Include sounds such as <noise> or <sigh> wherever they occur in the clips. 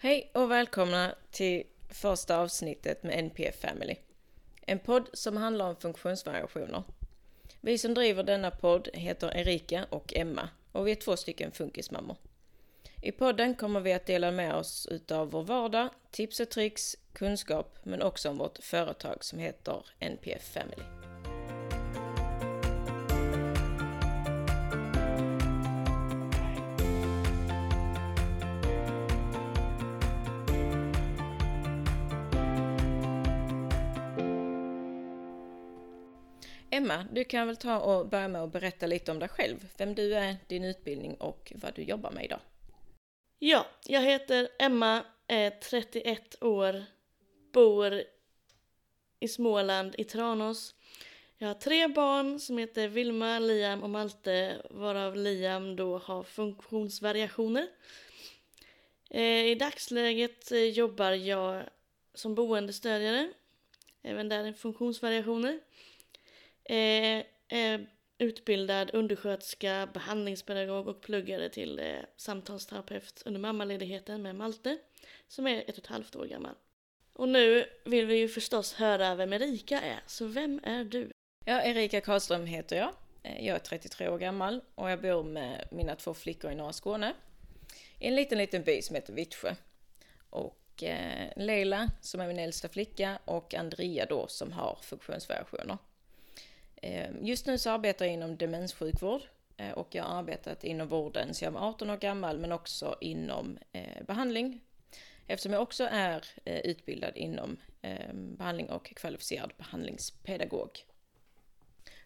Hej och välkomna till första avsnittet med NPF Family. En podd som handlar om funktionsvariationer. Vi som driver denna podd heter Erika och Emma och vi är två stycken funkismammor. I podden kommer vi att dela med oss utav vår vardag, tips och tricks, kunskap men också om vårt företag som heter NPF Family. Emma, du kan väl ta och börja med att berätta lite om dig själv, vem du är, din utbildning och vad du jobbar med idag. Ja, jag heter Emma, är 31 år, bor i Småland, i Tranås. Jag har tre barn som heter Vilma, Liam och Malte, varav Liam då har funktionsvariationer. Eh, I dagsläget eh, jobbar jag som boendestödjare, även där är funktionsvariationer. Eh, är utbildad undersköterska, behandlingspedagog och pluggade till eh, samtalsterapeut under mammaledigheten med Malte, som är ett och ett halvt år gammal. Och nu vill vi ju förstås höra vem Erika är, så vem är du? Ja, Erika Karlström heter jag. Eh, jag är 33 år gammal och jag bor med mina två flickor i norra Skåne. I en liten, liten by som heter Vittsjö. Och eh, Leila som är min äldsta flicka och Andrea då som har funktionsvariationer. Ehm, just nu så arbetar jag inom demenssjukvård eh, och jag har arbetat inom vården sedan jag var 18 år gammal men också inom eh, behandling. Eftersom jag också är eh, utbildad inom ehm, behandling och kvalificerad behandlingspedagog.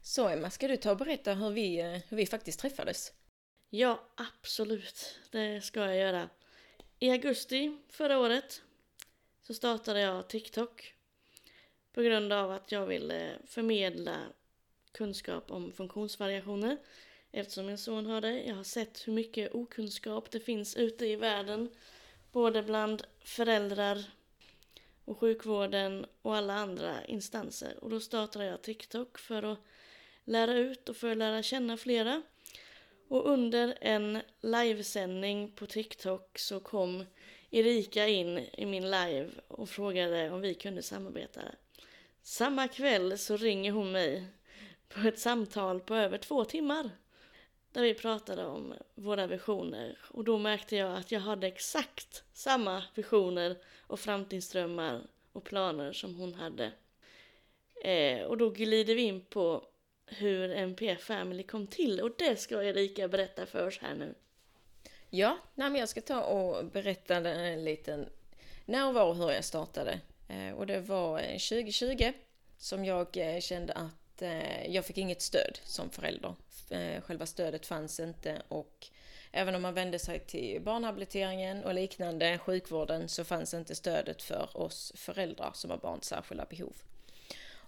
Så Emma, ska du ta och berätta hur vi, hur vi faktiskt träffades? Ja, absolut. Det ska jag göra. I augusti förra året så startade jag TikTok på grund av att jag ville förmedla kunskap om funktionsvariationer eftersom min son har det. Jag har sett hur mycket okunskap det finns ute i världen både bland föräldrar och sjukvården och alla andra instanser. Och då startade jag TikTok för att lära ut och för att lära känna flera. Och under en livesändning på TikTok så kom Erika in i min live och frågade om vi kunde samarbeta. Samma kväll så ringer hon mig på ett samtal på över två timmar. Där vi pratade om våra visioner och då märkte jag att jag hade exakt samma visioner och framtidsdrömmar och planer som hon hade. Eh, och då glider vi in på hur MP Family kom till och det ska Erika berätta för oss här nu. Ja, nej, men jag ska ta och berätta en liten när, var och hur jag startade. Eh, och det var eh, 2020 som jag eh, kände att eh, jag fick inget stöd som förälder. Eh, själva stödet fanns inte och även om man vände sig till barnhabiliteringen och liknande, sjukvården, så fanns inte stödet för oss föräldrar som har barns särskilda behov.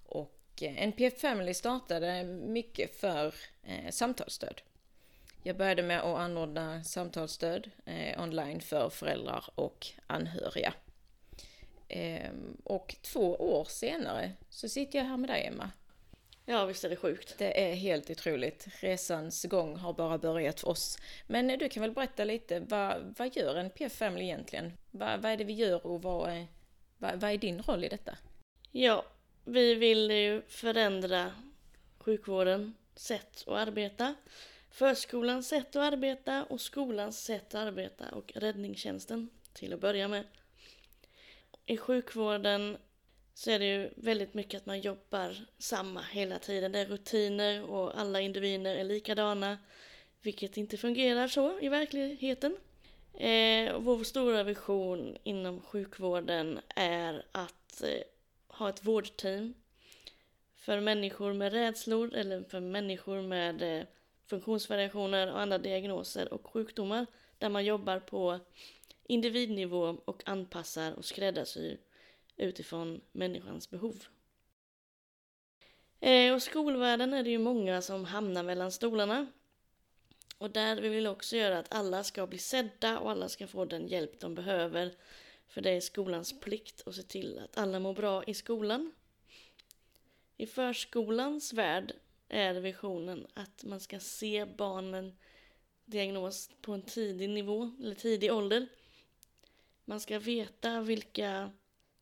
Och eh, NPF Family startade mycket för eh, samtalsstöd. Jag började med att anordna samtalsstöd eh, online för föräldrar och anhöriga. Eh, och två år senare så sitter jag här med dig Emma Ja, visst är det sjukt. Det är helt otroligt. Resans gång har bara börjat för oss. Men du kan väl berätta lite, vad, vad gör en PF Family egentligen? Vad, vad är det vi gör och vad är, vad, vad är din roll i detta? Ja, vi vill ju förändra sjukvården sätt att arbeta, förskolans sätt att arbeta och skolans sätt att arbeta och räddningstjänsten till att börja med. I sjukvården så är det ju väldigt mycket att man jobbar samma hela tiden. Det är rutiner och alla individer är likadana, vilket inte fungerar så i verkligheten. Eh, vår stora vision inom sjukvården är att eh, ha ett vårdteam för människor med rädslor eller för människor med eh, funktionsvariationer och andra diagnoser och sjukdomar där man jobbar på individnivå och anpassar och skräddarsyr utifrån människans behov. Eh, och skolvärlden är det ju många som hamnar mellan stolarna. Och där vill vi också göra att alla ska bli sedda och alla ska få den hjälp de behöver. För det är skolans plikt att se till att alla mår bra i skolan. I förskolans värld är visionen att man ska se barnen diagnos på en tidig nivå, eller tidig ålder. Man ska veta vilka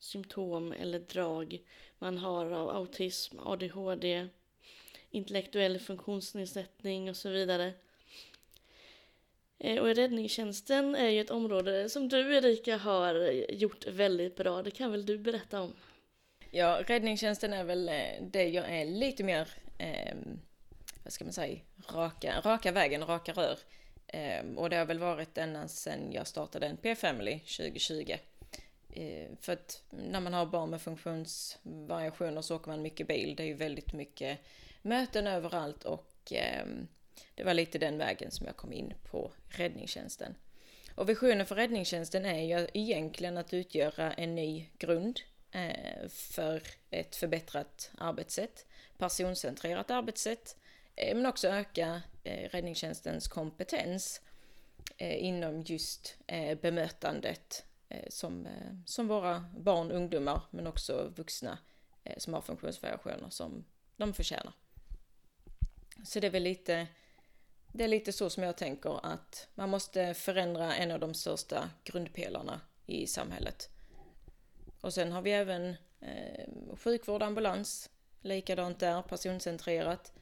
symptom eller drag man har av autism, ADHD, intellektuell funktionsnedsättning och så vidare. Eh, och räddningstjänsten är ju ett område som du Erika har gjort väldigt bra. Det kan väl du berätta om? Ja, räddningstjänsten är väl eh, det jag är lite mer, eh, vad ska man säga, raka, raka vägen, raka rör. Eh, och det har väl varit ända sedan jag startade en P-family 2020. Eh, för att när man har barn med funktionsvariationer så åker man mycket bil. Det är ju väldigt mycket möten överallt och ehm, det var lite den vägen som jag kom in på räddningstjänsten. Och visionen för räddningstjänsten är ju egentligen att utgöra en ny grund eh, för ett förbättrat arbetssätt, personcentrerat arbetssätt, eh, men också öka räddningstjänstens kompetens inom just bemötandet Eh, som, eh, som våra barn, ungdomar, men också vuxna eh, som har funktionsvariationer som de förtjänar. Så det är väl lite det är lite så som jag tänker att man måste förändra en av de största grundpelarna i samhället. Och sen har vi även eh, sjukvård, ambulans, likadant där, personcentrerat.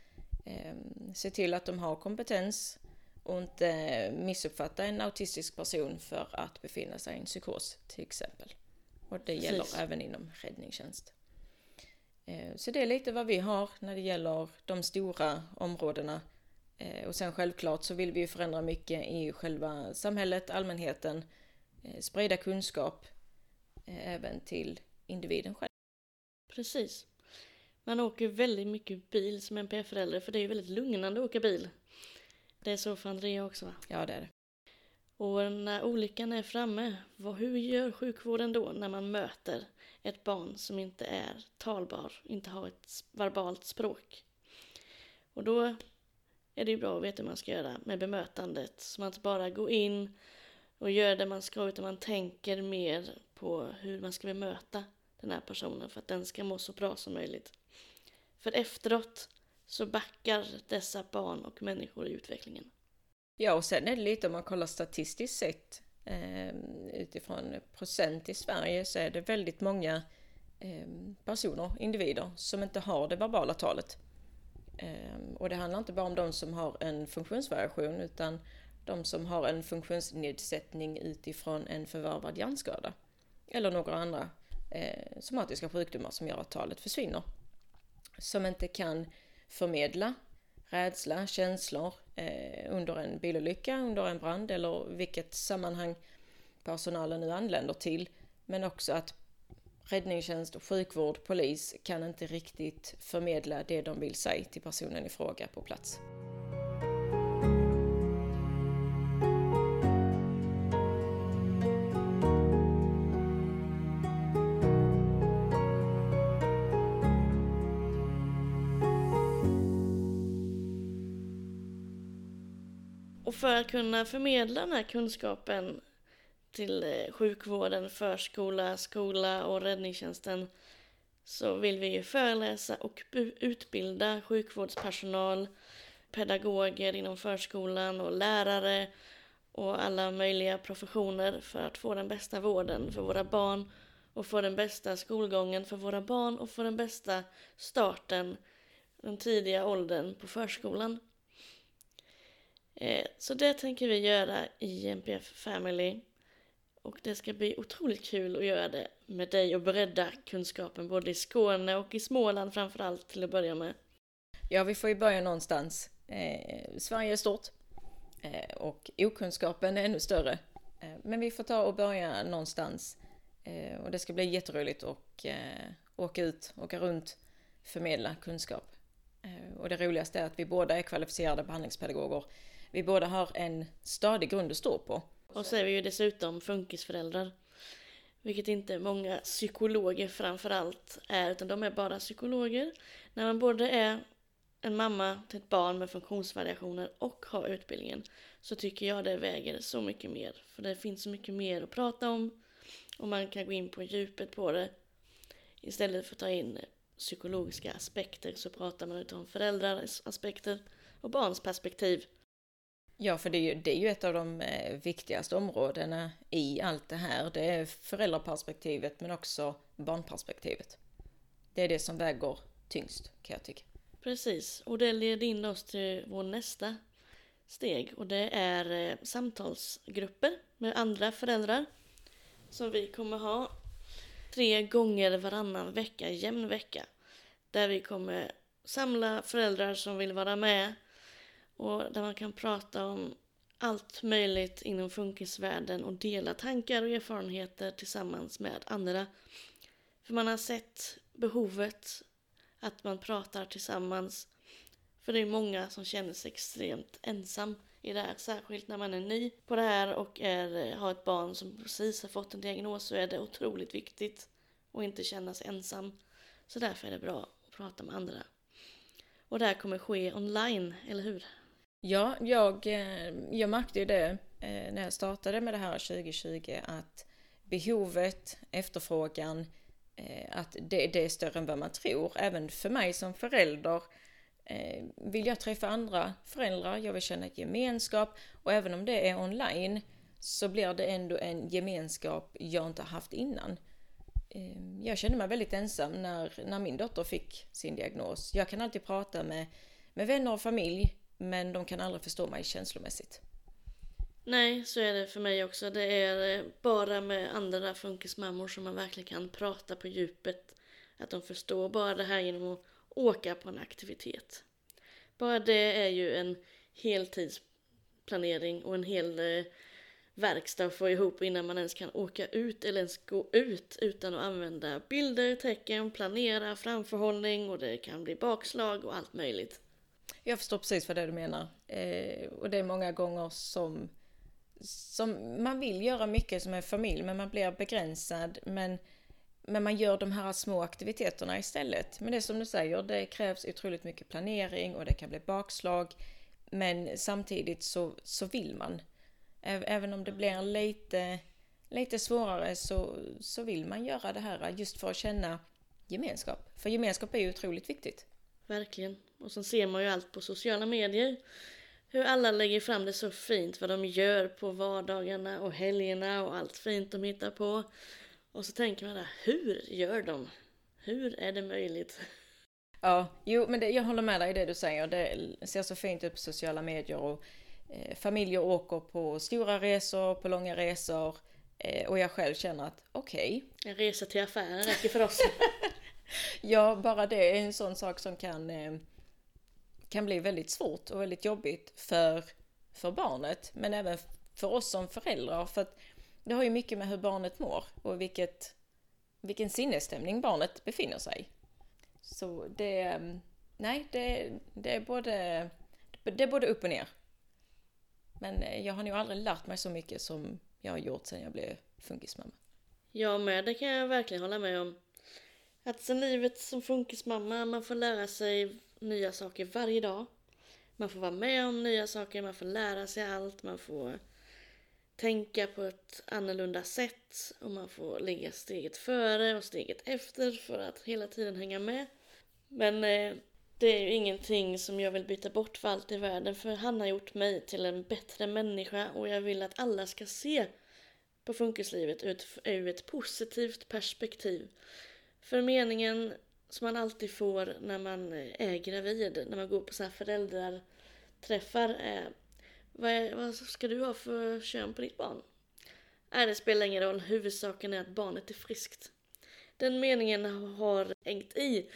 Eh, se till att de har kompetens och inte missuppfatta en autistisk person för att befinna sig i en psykos till exempel. Och det Precis. gäller även inom räddningstjänst. Eh, så det är lite vad vi har när det gäller de stora områdena Eh, och sen självklart så vill vi ju förändra mycket i själva samhället, allmänheten, eh, sprida kunskap även till individen själv. Precis. Man åker väldigt mycket bil som NPF-förälder för det är ju väldigt lugnande att åka bil. Det är så för Andrea också va? Ja det är det. Och när olyckan är framme, vad, hur gör sjukvården då när man möter ett barn som inte är talbar, inte har ett verbalt språk? Och då är det ju bra att veta hur man ska göra med bemötandet. Så man inte bara går in och gör det man ska utan man tänker mer på hur man ska bemöta den här personen för att den ska må så bra som möjligt. För efteråt så backar dessa barn och människor i utvecklingen. Ja, och sen är det lite om man kollar statistiskt sett eh, utifrån procent i Sverige så är det väldigt många eh, personer, individer, som inte har det verbala talet. Ehm, och det handlar inte bara om de som har en funktionsvariation utan de som har en funktionsnedsättning utifrån en förvärvad hjärnskada. Eller några andra eh, somatiska sjukdomar som gör att talet försvinner. Som inte kan förmedla rädsla, känslor eh, under en bilolycka, under en brand eller vilket sammanhang personalen nu anländer till. Men också att räddningstjänst, sjukvård, polis kan inte riktigt förmedla det de vill säga till personen i fråga på plats. För att kunna förmedla den här kunskapen till eh, sjukvården, förskola, skola och räddningstjänsten så vill vi ju föreläsa och utbilda sjukvårdspersonal, pedagoger inom förskolan och lärare och alla möjliga professioner för att få den bästa vården för våra barn och få den bästa skolgången för våra barn och få den bästa starten, den tidiga åldern på förskolan. Eh, så det tänker vi göra i NPF Family och det ska bli otroligt kul att göra det med dig och bredda kunskapen både i Skåne och i Småland framförallt till att börja med. Ja, vi får ju börja någonstans. Eh, Sverige är stort eh, och okunskapen är ännu större. Eh, men vi får ta och börja någonstans. Eh, och det ska bli jätteroligt att eh, åka ut, åka runt, förmedla kunskap. Eh, och det roligaste är att vi båda är kvalificerade behandlingspedagoger. Vi båda har en stadig grund att stå på. Och så är vi ju dessutom funkisföräldrar. Vilket inte många psykologer framförallt är, utan de är bara psykologer. När man både är en mamma till ett barn med funktionsvariationer och har utbildningen så tycker jag det väger så mycket mer. För det finns så mycket mer att prata om och man kan gå in på djupet på det. Istället för att ta in psykologiska aspekter så pratar man utifrån föräldrars aspekter och barns perspektiv. Ja, för det är, ju, det är ju ett av de eh, viktigaste områdena i allt det här. Det är föräldraperspektivet men också barnperspektivet. Det är det som väger tyngst kan jag tycka. Precis, och det leder in oss till vår nästa steg och det är eh, samtalsgrupper med andra föräldrar som vi kommer ha tre gånger varannan vecka, jämn vecka. Där vi kommer samla föräldrar som vill vara med och där man kan prata om allt möjligt inom funkisvärlden och dela tankar och erfarenheter tillsammans med andra. För man har sett behovet att man pratar tillsammans. För det är många som känner sig extremt ensam i det här. Särskilt när man är ny på det här och är, har ett barn som precis har fått en diagnos så är det otroligt viktigt att inte känna sig ensam. Så därför är det bra att prata med andra. Och det här kommer ske online, eller hur? Ja, jag, eh, jag märkte ju det eh, när jag startade med det här 2020 att behovet, efterfrågan, eh, att det, det är större än vad man tror. Även för mig som förälder vill jag träffa andra föräldrar, jag vill känna gemenskap och även om det är online så blir det ändå en gemenskap jag inte haft innan. Jag kände mig väldigt ensam när, när min dotter fick sin diagnos. Jag kan alltid prata med, med vänner och familj men de kan aldrig förstå mig känslomässigt. Nej, så är det för mig också. Det är eh, bara med andra funkismammor som man verkligen kan prata på djupet. Att de förstår bara det här genom att åka på en aktivitet. Bara det är ju en heltidsplanering och en hel eh, verkstad att få ihop innan man ens kan åka ut eller ens gå ut utan att använda bilder, tecken, planera, framförhållning och det kan bli bakslag och allt möjligt. Jag förstår precis vad det är du menar. Eh, och det är många gånger som, som man vill göra mycket som en familj, men man blir begränsad. Men, men man gör de här små aktiviteterna istället. Men det är som du säger, det krävs otroligt mycket planering och det kan bli bakslag. Men samtidigt så, så vill man. Även om det blir lite, lite svårare så, så vill man göra det här just för att känna gemenskap. För gemenskap är ju otroligt viktigt. Verkligen. Och så ser man ju allt på sociala medier. Hur alla lägger fram det så fint, vad de gör på vardagarna och helgerna och allt fint de hittar på. Och så tänker man där, hur gör de? Hur är det möjligt? Ja, jo men det, jag håller med dig i det du säger. Det ser så fint ut på sociala medier och eh, familjer åker på stora resor, på långa resor. Eh, och jag själv känner att okej. Okay. En resa till affären räcker för oss. <laughs> ja, bara det är en sån sak som kan, eh, kan bli väldigt svårt och väldigt jobbigt för, för barnet. Men även för oss som föräldrar. För att det har ju mycket med hur barnet mår och vilket, vilken sinnesstämning barnet befinner sig Så det, mm, nej, det, det, är både, det är både upp och ner. Men eh, jag har nog aldrig lärt mig så mycket som jag har gjort sedan jag blev funkismamma. Jag med, det kan jag verkligen hålla med om. Att sen livet som funkismamma, man får lära sig nya saker varje dag. Man får vara med om nya saker, man får lära sig allt, man får tänka på ett annorlunda sätt och man får ligga steget före och steget efter för att hela tiden hänga med. Men eh, det är ju ingenting som jag vill byta bort för allt i världen för han har gjort mig till en bättre människa och jag vill att alla ska se på funkislivet ur ett, ur ett positivt perspektiv. För meningen som man alltid får när man är gravid, när man går på så här föräldraträffar är vad, är, vad ska du ha för kön på ditt barn? Nej, det spelar ingen roll. Huvudsaken är att barnet är friskt. Den meningen har hängt i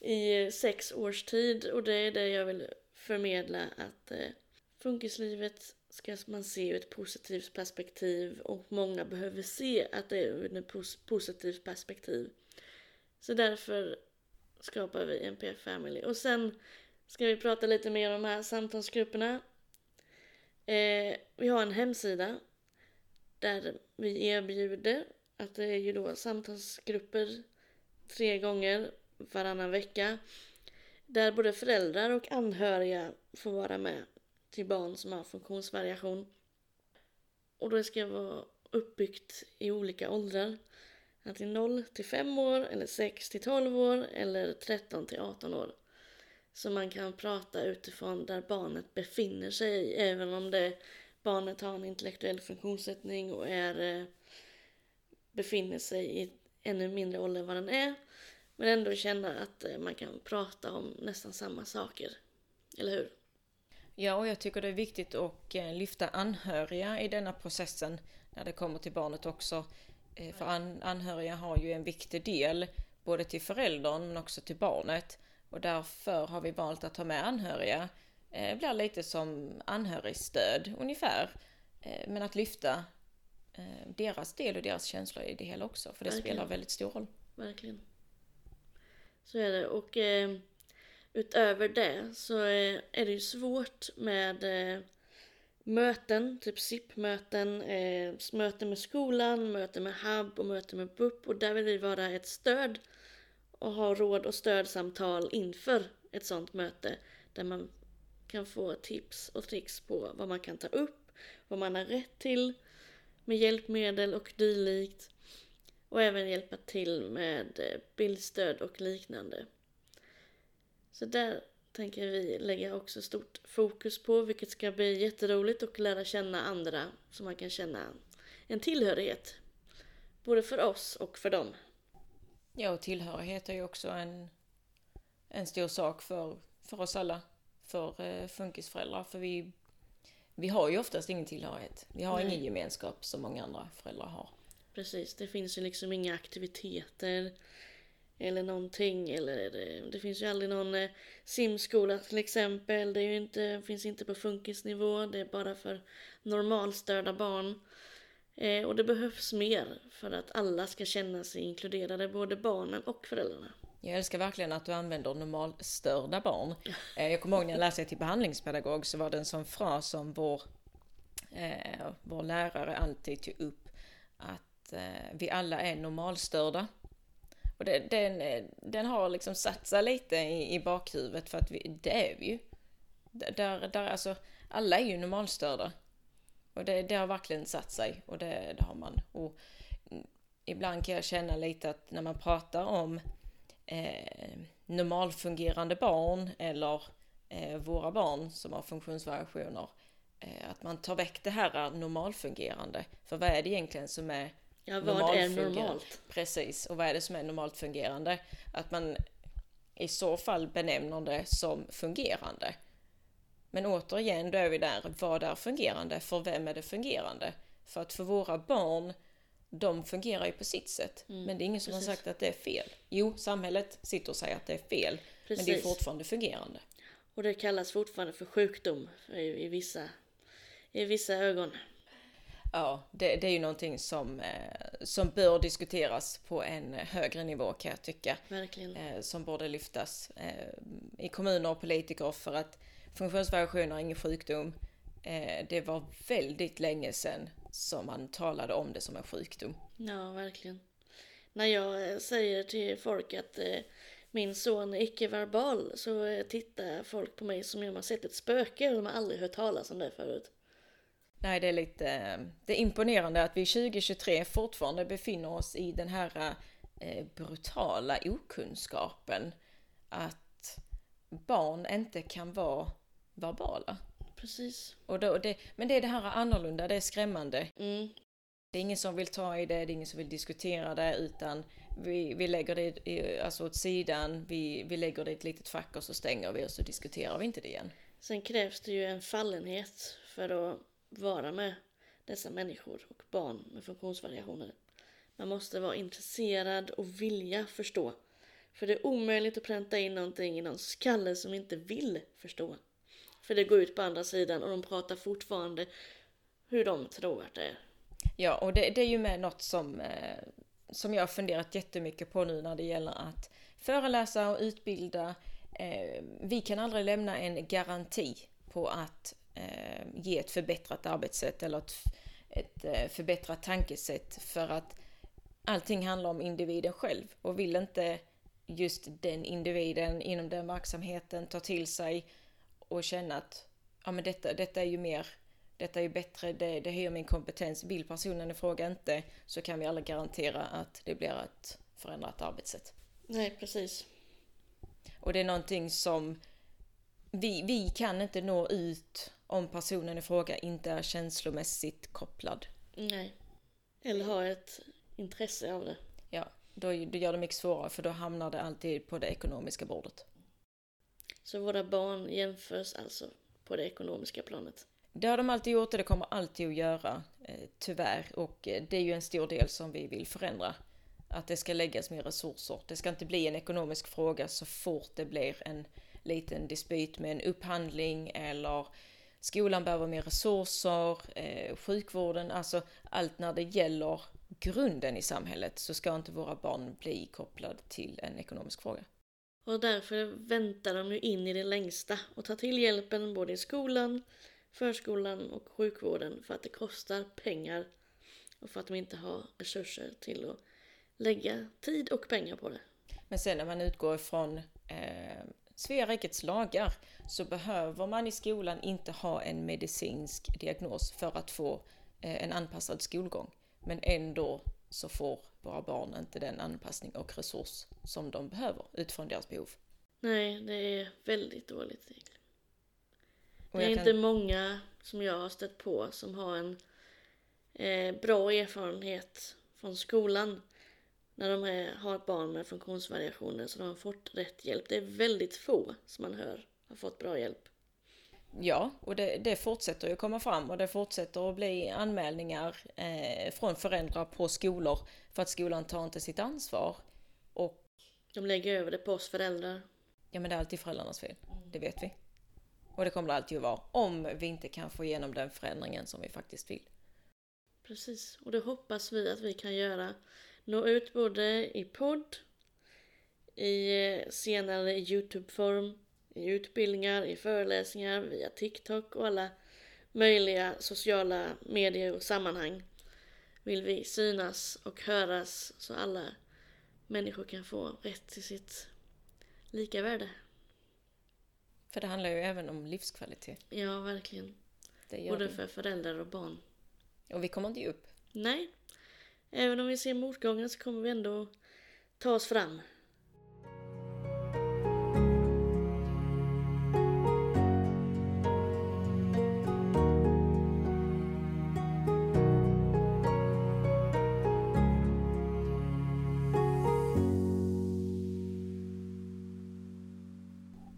i sex års tid och det är det jag vill förmedla att eh, funkislivet ska man se ur ett positivt perspektiv och många behöver se att det är ur ett positivt perspektiv. Så därför skapar vi NPF Family. Och sen ska vi prata lite mer om de här samtalsgrupperna. Eh, vi har en hemsida där vi erbjuder att det är ju då samtalsgrupper tre gånger varannan vecka. Där både föräldrar och anhöriga får vara med till barn som har funktionsvariation. Och det ska vara uppbyggt i olika åldrar. Antingen 0 till 5 år, eller 6 till 12 år, eller 13 till 18 år. Så man kan prata utifrån där barnet befinner sig, även om det barnet har en intellektuell funktionssättning och är, eh, befinner sig i ännu mindre ålder än vad den är. Men ändå känna att eh, man kan prata om nästan samma saker. Eller hur? Ja, och jag tycker det är viktigt att eh, lyfta anhöriga i denna processen när det kommer till barnet också. Eh, för an anhöriga har ju en viktig del både till föräldern men också till barnet. Och därför har vi valt att ha med anhöriga. Det blir lite som anhörigstöd ungefär. Men att lyfta deras del och deras känslor i det hela också. För det Verkligen. spelar väldigt stor roll. Verkligen. Så är det. Och eh, utöver det så är, är det ju svårt med eh, möten, typ SIP-möten, eh, möten med skolan, möten med HUB och möten med BUP och där vill vi vara ett stöd och ha råd och stödsamtal inför ett sånt möte där man kan få tips och tricks på vad man kan ta upp, vad man har rätt till med hjälpmedel och dylikt och även hjälpa till med eh, bildstöd och liknande. Så där tänker vi lägga också stort fokus på, vilket ska bli jätteroligt och lära känna andra så man kan känna en tillhörighet. Både för oss och för dem. Ja, och tillhörighet är ju också en, en stor sak för, för oss alla. För eh, funkisföräldrar. För vi, vi har ju oftast ingen tillhörighet. Vi har Nej. ingen gemenskap som många andra föräldrar har. Precis, det finns ju liksom inga aktiviteter eller någonting. Eller det, finns ju aldrig någon eh, simskola till exempel. Det är inte, finns inte på funkisnivå. Det är bara för normalstörda barn. Eh, och det behövs mer för att alla ska känna sig inkluderade, både barnen och föräldrarna. Jag älskar verkligen att du använder normalstörda barn. Eh, jag kommer ihåg när jag läste till behandlingspedagog så var det en sån fras som vår, eh, vår lärare alltid tog upp. Att eh, vi alla är normalstörda. Och det, den, den har liksom satt sig lite i, i bakhuvudet för att vi, det är vi ju. Där, där, alltså, alla är ju normalstörda. Och det, det har verkligen satt sig och det, det har man. Och ibland kan jag känna lite att när man pratar om eh, normalfungerande barn eller eh, våra barn som har funktionsvariationer, eh, att man tar väck det här eh, normalfungerande. För vad är det egentligen som är Ja, vad är normalt? Precis, och vad är det som är normalt fungerande? Att man i så fall benämner det som fungerande. Men återigen, då är vi där, vad är fungerande? För vem är det fungerande? För att för våra barn, de fungerar ju på sitt sätt. Mm, men det är ingen som precis. har sagt att det är fel. Jo, samhället sitter och säger att det är fel. Precis. Men det är fortfarande fungerande. Och det kallas fortfarande för sjukdom i, i, vissa, i vissa ögon. Ja, det, det, är ju någonting som, eh, som bör diskuteras på en högre nivå kan jag tycka. Verkligen. Eh, som borde lyftas eh, i kommuner och politiker för att funktionsvariationer är ingen sjukdom. Det var väldigt länge sedan som man talade om det som en sjukdom. Ja, verkligen. När jag säger till folk att min son är icke-verbal så tittar folk på mig som om jag sett ett spöke och de har aldrig hört talas om det förut. Nej, det är lite det är imponerande att vi 2023 fortfarande befinner oss i den här eh, brutala okunskapen att barn inte kan vara verbala. Precis. Och då, det, men det är det här annorlunda, det är skrämmande. Mm. Det är ingen som vill ta i det, det är ingen som vill diskutera det utan vi, vi lägger det i, alltså åt sidan, vi, vi lägger det i ett litet fack och så stänger vi och så diskuterar vi inte det igen. Sen krävs det ju en fallenhet för att vara med dessa människor och barn med funktionsvariationer. Man måste vara intresserad och vilja förstå. För det är omöjligt att pränta in någonting i någon skalle som inte vill förstå. För det går ut på andra sidan och de pratar fortfarande hur de tror att det är. Ja, och det, det är ju med något som, eh, som jag har funderat jättemycket på nu när det gäller att föreläsa och utbilda. Eh, vi kan aldrig lämna en garanti på att ge ett förbättrat arbetssätt eller ett, ett eh, förbättrat tankesätt för att allting handlar om individen själv och vill inte just den individen inom den verksamheten ta till sig och känna att ja, men detta, detta är ju mer, detta är ju bättre, det, det höjer min kompetens. Vill personen i fråga inte så kan vi alla garantera att det blir ett förändrat arbetssätt. Nej, precis. Och det är någonting som vi, vi kan inte nå ut om personen i fråga inte är känslomässigt kopplad. Nej. Eller ha ett intresse av det. Ja, då, då gör det mycket svårare för då hamnar det alltid på det ekonomiska bordet. Så våra barn jämförs alltså på det ekonomiska planet. Det har de alltid gjort och det kommer alltid att göra, eh, tyvärr. Och eh, det är ju en stor del som vi vill förändra. Att det ska läggas mer resurser. Det ska inte bli en ekonomisk fråga så fort det blir en liten dispyt med en upphandling eller skolan behöver mer resurser, eh, sjukvården, alltså allt när det gäller grunden i samhället så ska inte våra barn bli kopplade till en ekonomisk fråga. Och därför väntar de ju in i det längsta och tar till hjälpen både i skolan, förskolan och sjukvården för att det kostar pengar och för att de inte har resurser till att lägga tid och pengar på det. Men sen när man utgår ifrån eh, Svea rikets lagar så behöver man i skolan inte ha en medicinsk diagnos för att få eh, en anpassad skolgång. Men ändå så får våra barn inte den anpassning och resurs som de behöver utifrån deras behov. Nej, det är väldigt dåligt egentligen. Det är jag inte kan- många som jag har stött på som har en eh, bra erfarenhet från skolan när de är, har barn med funktionsvariationer så de har fått rätt hjälp. Det är väldigt få som man hör har fått bra hjälp. Ja, och det, det fortsätter ju komma fram och det fortsätter att bli anmälningar eh, från föräldrar på skolor för att skolan tar inte sitt ansvar. Och De lägger över det på oss föräldrar. ja, men det är alltid föräldrarnas fel. Det vet vi. Och det kommer det alltid att vara om vi inte kan få igenom den förändringen som vi faktiskt vill. Precis, och det hoppas vi att vi kan göra. Nå ut både i podd, i eh, senare Youtube-form, i utbildningar, i föreläsningar, via TikTok och alla möjliga sociala medier och sammanhang vill vi synas och höras så alla människor kan få rätt till sitt lika värde. För det handlar ju även om livskvalitet. Ja, verkligen. Både det. för föräldrar och barn. Och vi kommer inte ge upp. Nej, även om vi ser motgångar så kommer vi ändå ta oss fram.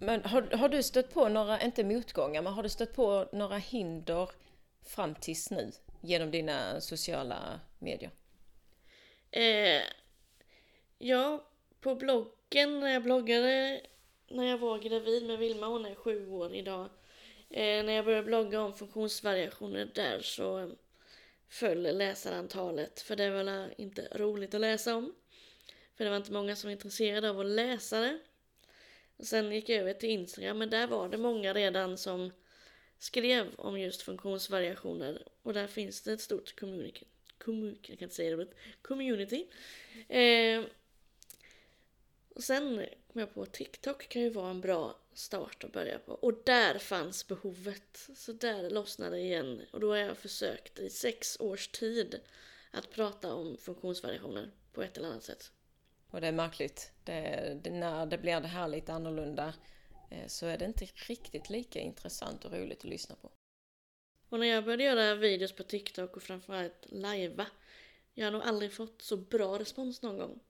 Men har, har du stött på några, inte motgångar, men har du stött på några hinder fram tills nu genom dina sociala medier? Eh, ja, på bloggen när jag bloggade när jag var gravid med Vilma, hon är sju år idag. Eh, när jag började blogga om funktionsvariationer där så eh, föll läsarantalet. För det var väl inte roligt att läsa om. För det var inte många som var intresserade av att läsa det. Och sen gick jag över till Instagram, men där var det många redan som skrev om just funktionsvariationer. Och där finns det ett stort community commu- jag kan inte säga det ordet. Community. Eh, och sen kom jag på att TikTok kan ju vara en bra start att börja på. Och där fanns behovet. Så där lossnade det igen. Och då har jag försökt i sex års tid att prata om funktionsvariationer på ett eller annat sätt. Och det är märkligt. Det, det, när det blir det här lite annorlunda eh, så är det inte riktigt lika intressant och roligt att lyssna på. Och när jag började göra videos på TikTok och framförallt lajva, jag har nog aldrig fått så bra respons någon gång.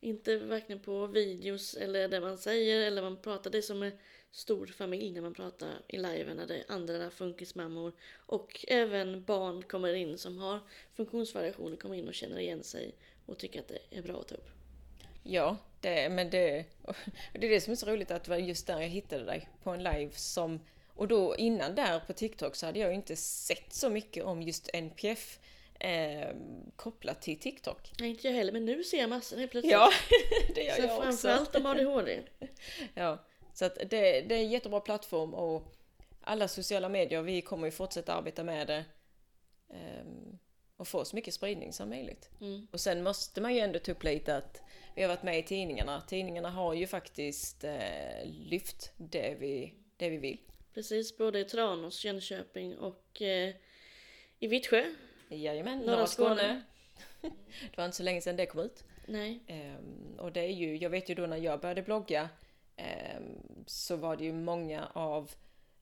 Inte verkligen på videos eller det man säger eller man pratar. Det är som en stor familj när man pratar i live när det är andra funkismammor och även barn kommer in som har funktionsvariationer kommer in och känner igen sig och tycker att det är bra att ta upp. Ja, det, men det, <laughs> det är det som är så roligt att det var just där jag hittade dig på en live som och då innan där på TikTok så hade jag inte sett så mycket om just NPF eh, kopplat till TikTok. Nej, inte jag heller, men nu ser jag massor helt plötsligt. Ja, <laughs> det gör Så jag också. framförallt om ADHD. <laughs> Ja, så att det, det är en jättebra plattform och alla sociala medier, vi kommer ju fortsätta arbeta med det ehm, och få så mycket spridning som möjligt. Mm. Och sen måste man ju ändå ta upp lite att vi har varit med i tidningarna. Tidningarna har ju faktiskt eh, lyft det vi, det vi vill. Precis, både i Tranås, Jönköping och eh, i Vittsjö. Jajamän, Norra Skåne. Skåne. <laughs> det var inte så länge sedan det kom ut. Nej, Ehm, och det är ju, jag vet ju då när jag började blogga eh, så var det ju många av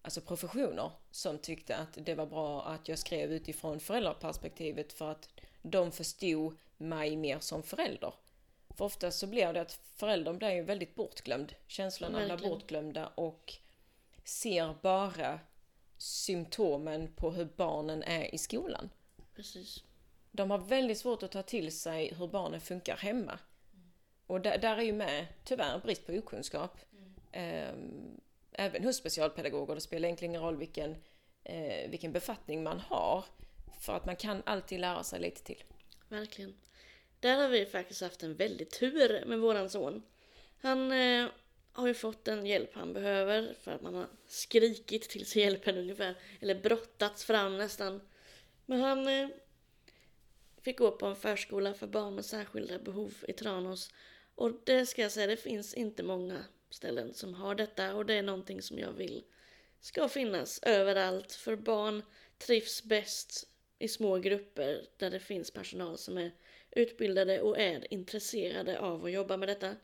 alltså professioner som tyckte att det var bra att jag skrev utifrån föräldraperspektivet för att de förstod mig mer som förälder. För ofta så blir det att föräldern blir ju väldigt bortglömd. Känslorna blir bortglömda och ser bara symptomen på hur barnen är i skolan. Precis. De har väldigt svårt att ta till sig hur barnen funkar hemma. Och där, där är ju med, tyvärr, brist på okunskap. Ehm, även hos specialpedagoger. Det spelar egentligen ingen roll vilken, eh, vilken befattning man har. För att man kan alltid lära sig lite till. Verkligen. Där har vi faktiskt haft en väldigt tur med våran son. Han eh, har ju fått den hjälp han behöver för att man har skrikit till sig hjälpen ungefär. Eller brottats fram nästan. Men han eh, fick gå på en förskola för barn med särskilda behov i Tranås. Och det ska jag säga, det finns inte många ställen som har detta och det är någonting som jag vill ska finnas överallt. För barn trivs bäst i små grupper där det finns personal som är utbildade och är intresserade av att jobba med detta.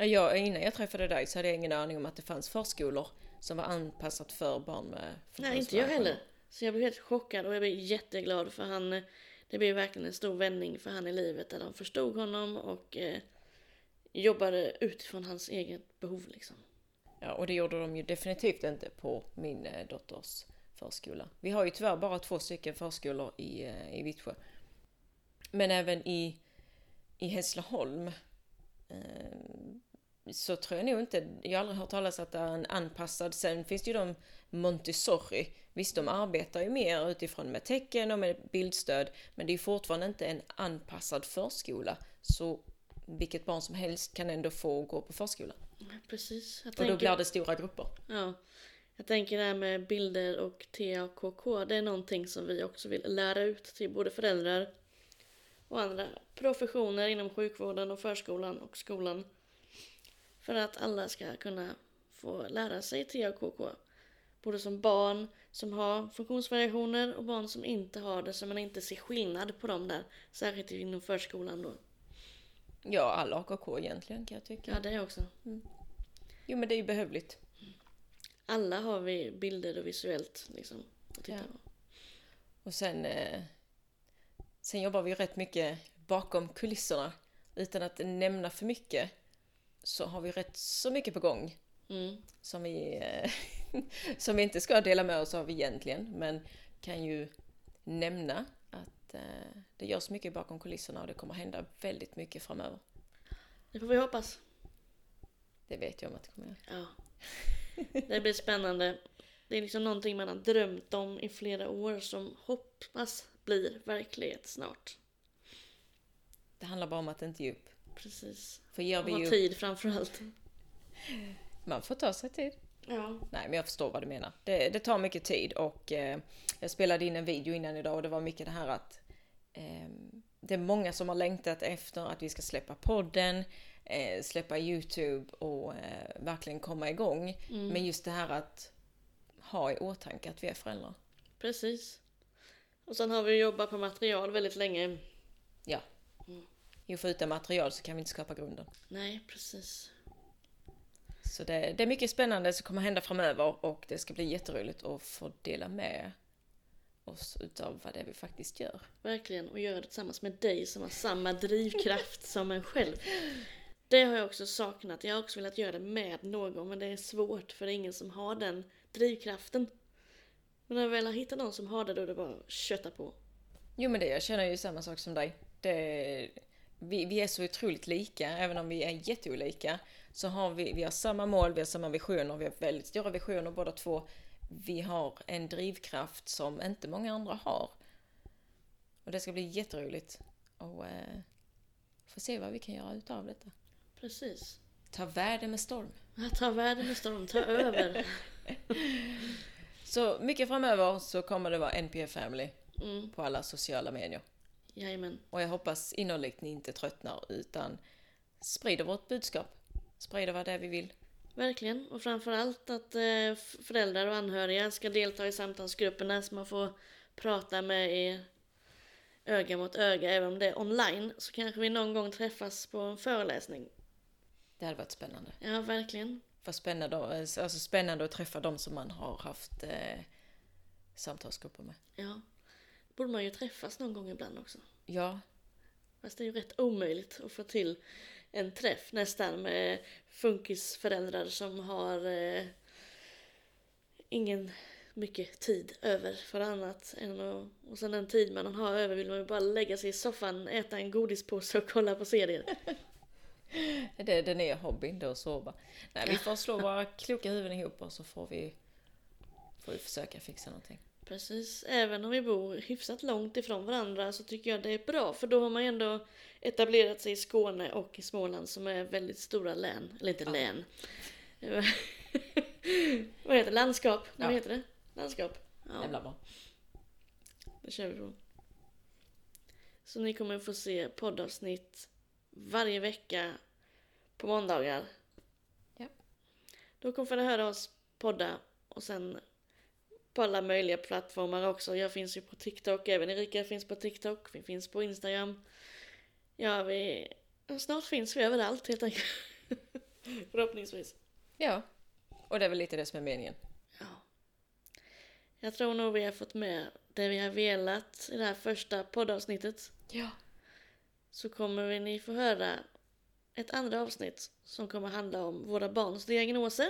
Ja, Jag, innan jag träffade dig så hade jag ingen aning om att det fanns förskolor som var anpassat för barn med Nej, inte jag heller. Så jag blev helt chockad och jag blev jätteglad för han, det blev verkligen en stor vändning för han i livet där de förstod honom och eh, jobbade utifrån hans eget behov liksom. Ja, och det gjorde de ju definitivt inte på min eh, dotters förskola. Vi har ju tyvärr bara två stycken förskolor i, eh, i Vittsjö. Men även i, i Hässleholm eh, så tror jag nog inte, jag har aldrig hört talas att det är en anpassad, sen finns det ju de Montessori. Visst, de arbetar ju mer utifrån med tecken och med bildstöd, men det är fortfarande inte en anpassad förskola. Så vilket barn som helst kan ändå få gå på förskola. Precis. Jag Och då blir det stora grupper. ja, jag tänker det här med bilder och TAKK, det är någonting som vi också vill lära ut till både föräldrar och andra professioner inom sjukvården och förskolan och skolan. För att alla ska kunna få lära sig TAKK. Både som barn som har funktionsvariationer och barn som inte har det så man inte ser skillnad på dem där. Särskilt inom förskolan då. Ja, all AKK egentligen kan jag tycka. Ja, det också. Jo, men det är ju behövligt. Alla har vi bilder och visuellt liksom. Att titta Ja. på. Och sen, eh, sen jobbar vi rätt mycket bakom kulisserna. Utan att nämna för mycket så har vi rätt så mycket på gång Mm. som vi, eh, <laughs> som vi inte ska dela med oss av egentligen. Men kan ju nämna att eh, det görs mycket bakom kulisserna och det kommer hända väldigt mycket framöver. Det får vi hoppas. Det vet jag om att det kommer göra. Ja. Det blir spännande. Det är liksom någonting man har drömt om i flera år som hoppas blir verklighet snart. Det handlar bara om att inte ge upp. Precis. För Och vi ha upp, tid framförallt. man får ta sig tid. Ja. Nej, men jag förstår vad du menar. Det, det tar mycket tid och eh, jag spelade in en video innan idag och det var mycket det här att eh, det är många som har längtat efter att vi ska släppa podden, eh, släppa Youtube och eh, verkligen komma igång. Mm. Men just det här att ha i åtanke att vi är föräldrar. Precis. Och sen har vi jobbat på material väldigt länge. Jo, för utan material så kan vi inte skapa grunden. Nej, precis. Så det, det är mycket spännande som kommer hända framöver och det ska bli jätteroligt att få dela med oss utav vad det är vi faktiskt gör. Verkligen. Och göra det tillsammans med dig som har samma drivkraft som en själv. Det har jag också saknat. Jag har också velat göra det med någon men det är svårt för det är ingen som har den drivkraften. Men när jag väl har hittat någon som har det då är det bara att kötta på. Jo men det, jag känner ju samma sak som dig. Det, vi, vi är så otroligt lika, även om vi är jätteolika. Så har vi, vi har samma mål, vi har samma visioner, vi har väldigt stora visioner båda två. Vi har en drivkraft som inte många andra har. Och det ska bli jätteroligt att eh, få se vad vi kan göra utav detta. Precis. Ta världen med storm. Ta världen med storm, ta över. <laughs> Så mycket framöver så kommer det vara NPF Family Mm, på alla sociala medier. Jajamän. Och jag hoppas innerligt ni inte tröttnar utan sprider vårt budskap. Sprider vad det är vi vill. Verkligen. Och framförallt att eh, föräldrar och anhöriga ska delta i samtalsgrupperna så man får prata med er öga mot öga. Även om det är online så kanske vi någon gång träffas på en föreläsning. Det hade varit spännande. Ja, verkligen. vara spännande, alltså spännande att träffa de som man har haft eh, samtalsgrupper med. Ja. Borde man ju träffas någon gång ibland också. Ja, Fast det är ju rätt omöjligt att få till en träff nästan med funkisföräldrar som har eh, ingen mycket tid över för annat än att, och sen den tid man har över vill man ju bara lägga sig i soffan, äta en godispåse och kolla på serier. <laughs> det är den är hobbyn då att sova. Nej, vi får slå våra kloka huvuden ihop och så får vi, får vi försöka fixa någonting. Precis, även om vi bor hyfsat långt ifrån varandra så tycker jag det är bra för då har man ju ändå etablerat sig i Skåne och i Småland som är väldigt stora län, eller inte län. <laughs> Vad heter det? Landskap? Nej, Vad Ja. heter det? Landskap? Ja, Jävla bra. det kör vi på. Så ni kommer få se poddavsnitt varje vecka på måndagar. Ja. Då kommer ni höra oss podda och sen på alla möjliga plattformar också. Jag finns ju på TikTok, även Erika finns på TikTok, vi finns på Instagram. Ja, vi... Snart finns vi överallt helt enkelt. <laughs> Förhoppningsvis. Ja, och det är väl lite det som är meningen. Ja. Jag tror nog vi har fått med det vi har velat i det här första poddavsnittet. Ja. Så kommer vi ni få höra ett andra avsnitt som kommer handla om våra barns diagnoser.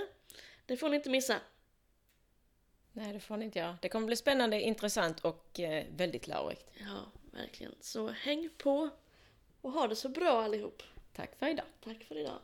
Det får ni inte missa. Nej, det får ni inte göra. Det kommer bli spännande, intressant och eh, väldigt lärorikt. Ja, verkligen. Så häng på och ha det så bra allihop. Tack för idag. Tack för idag.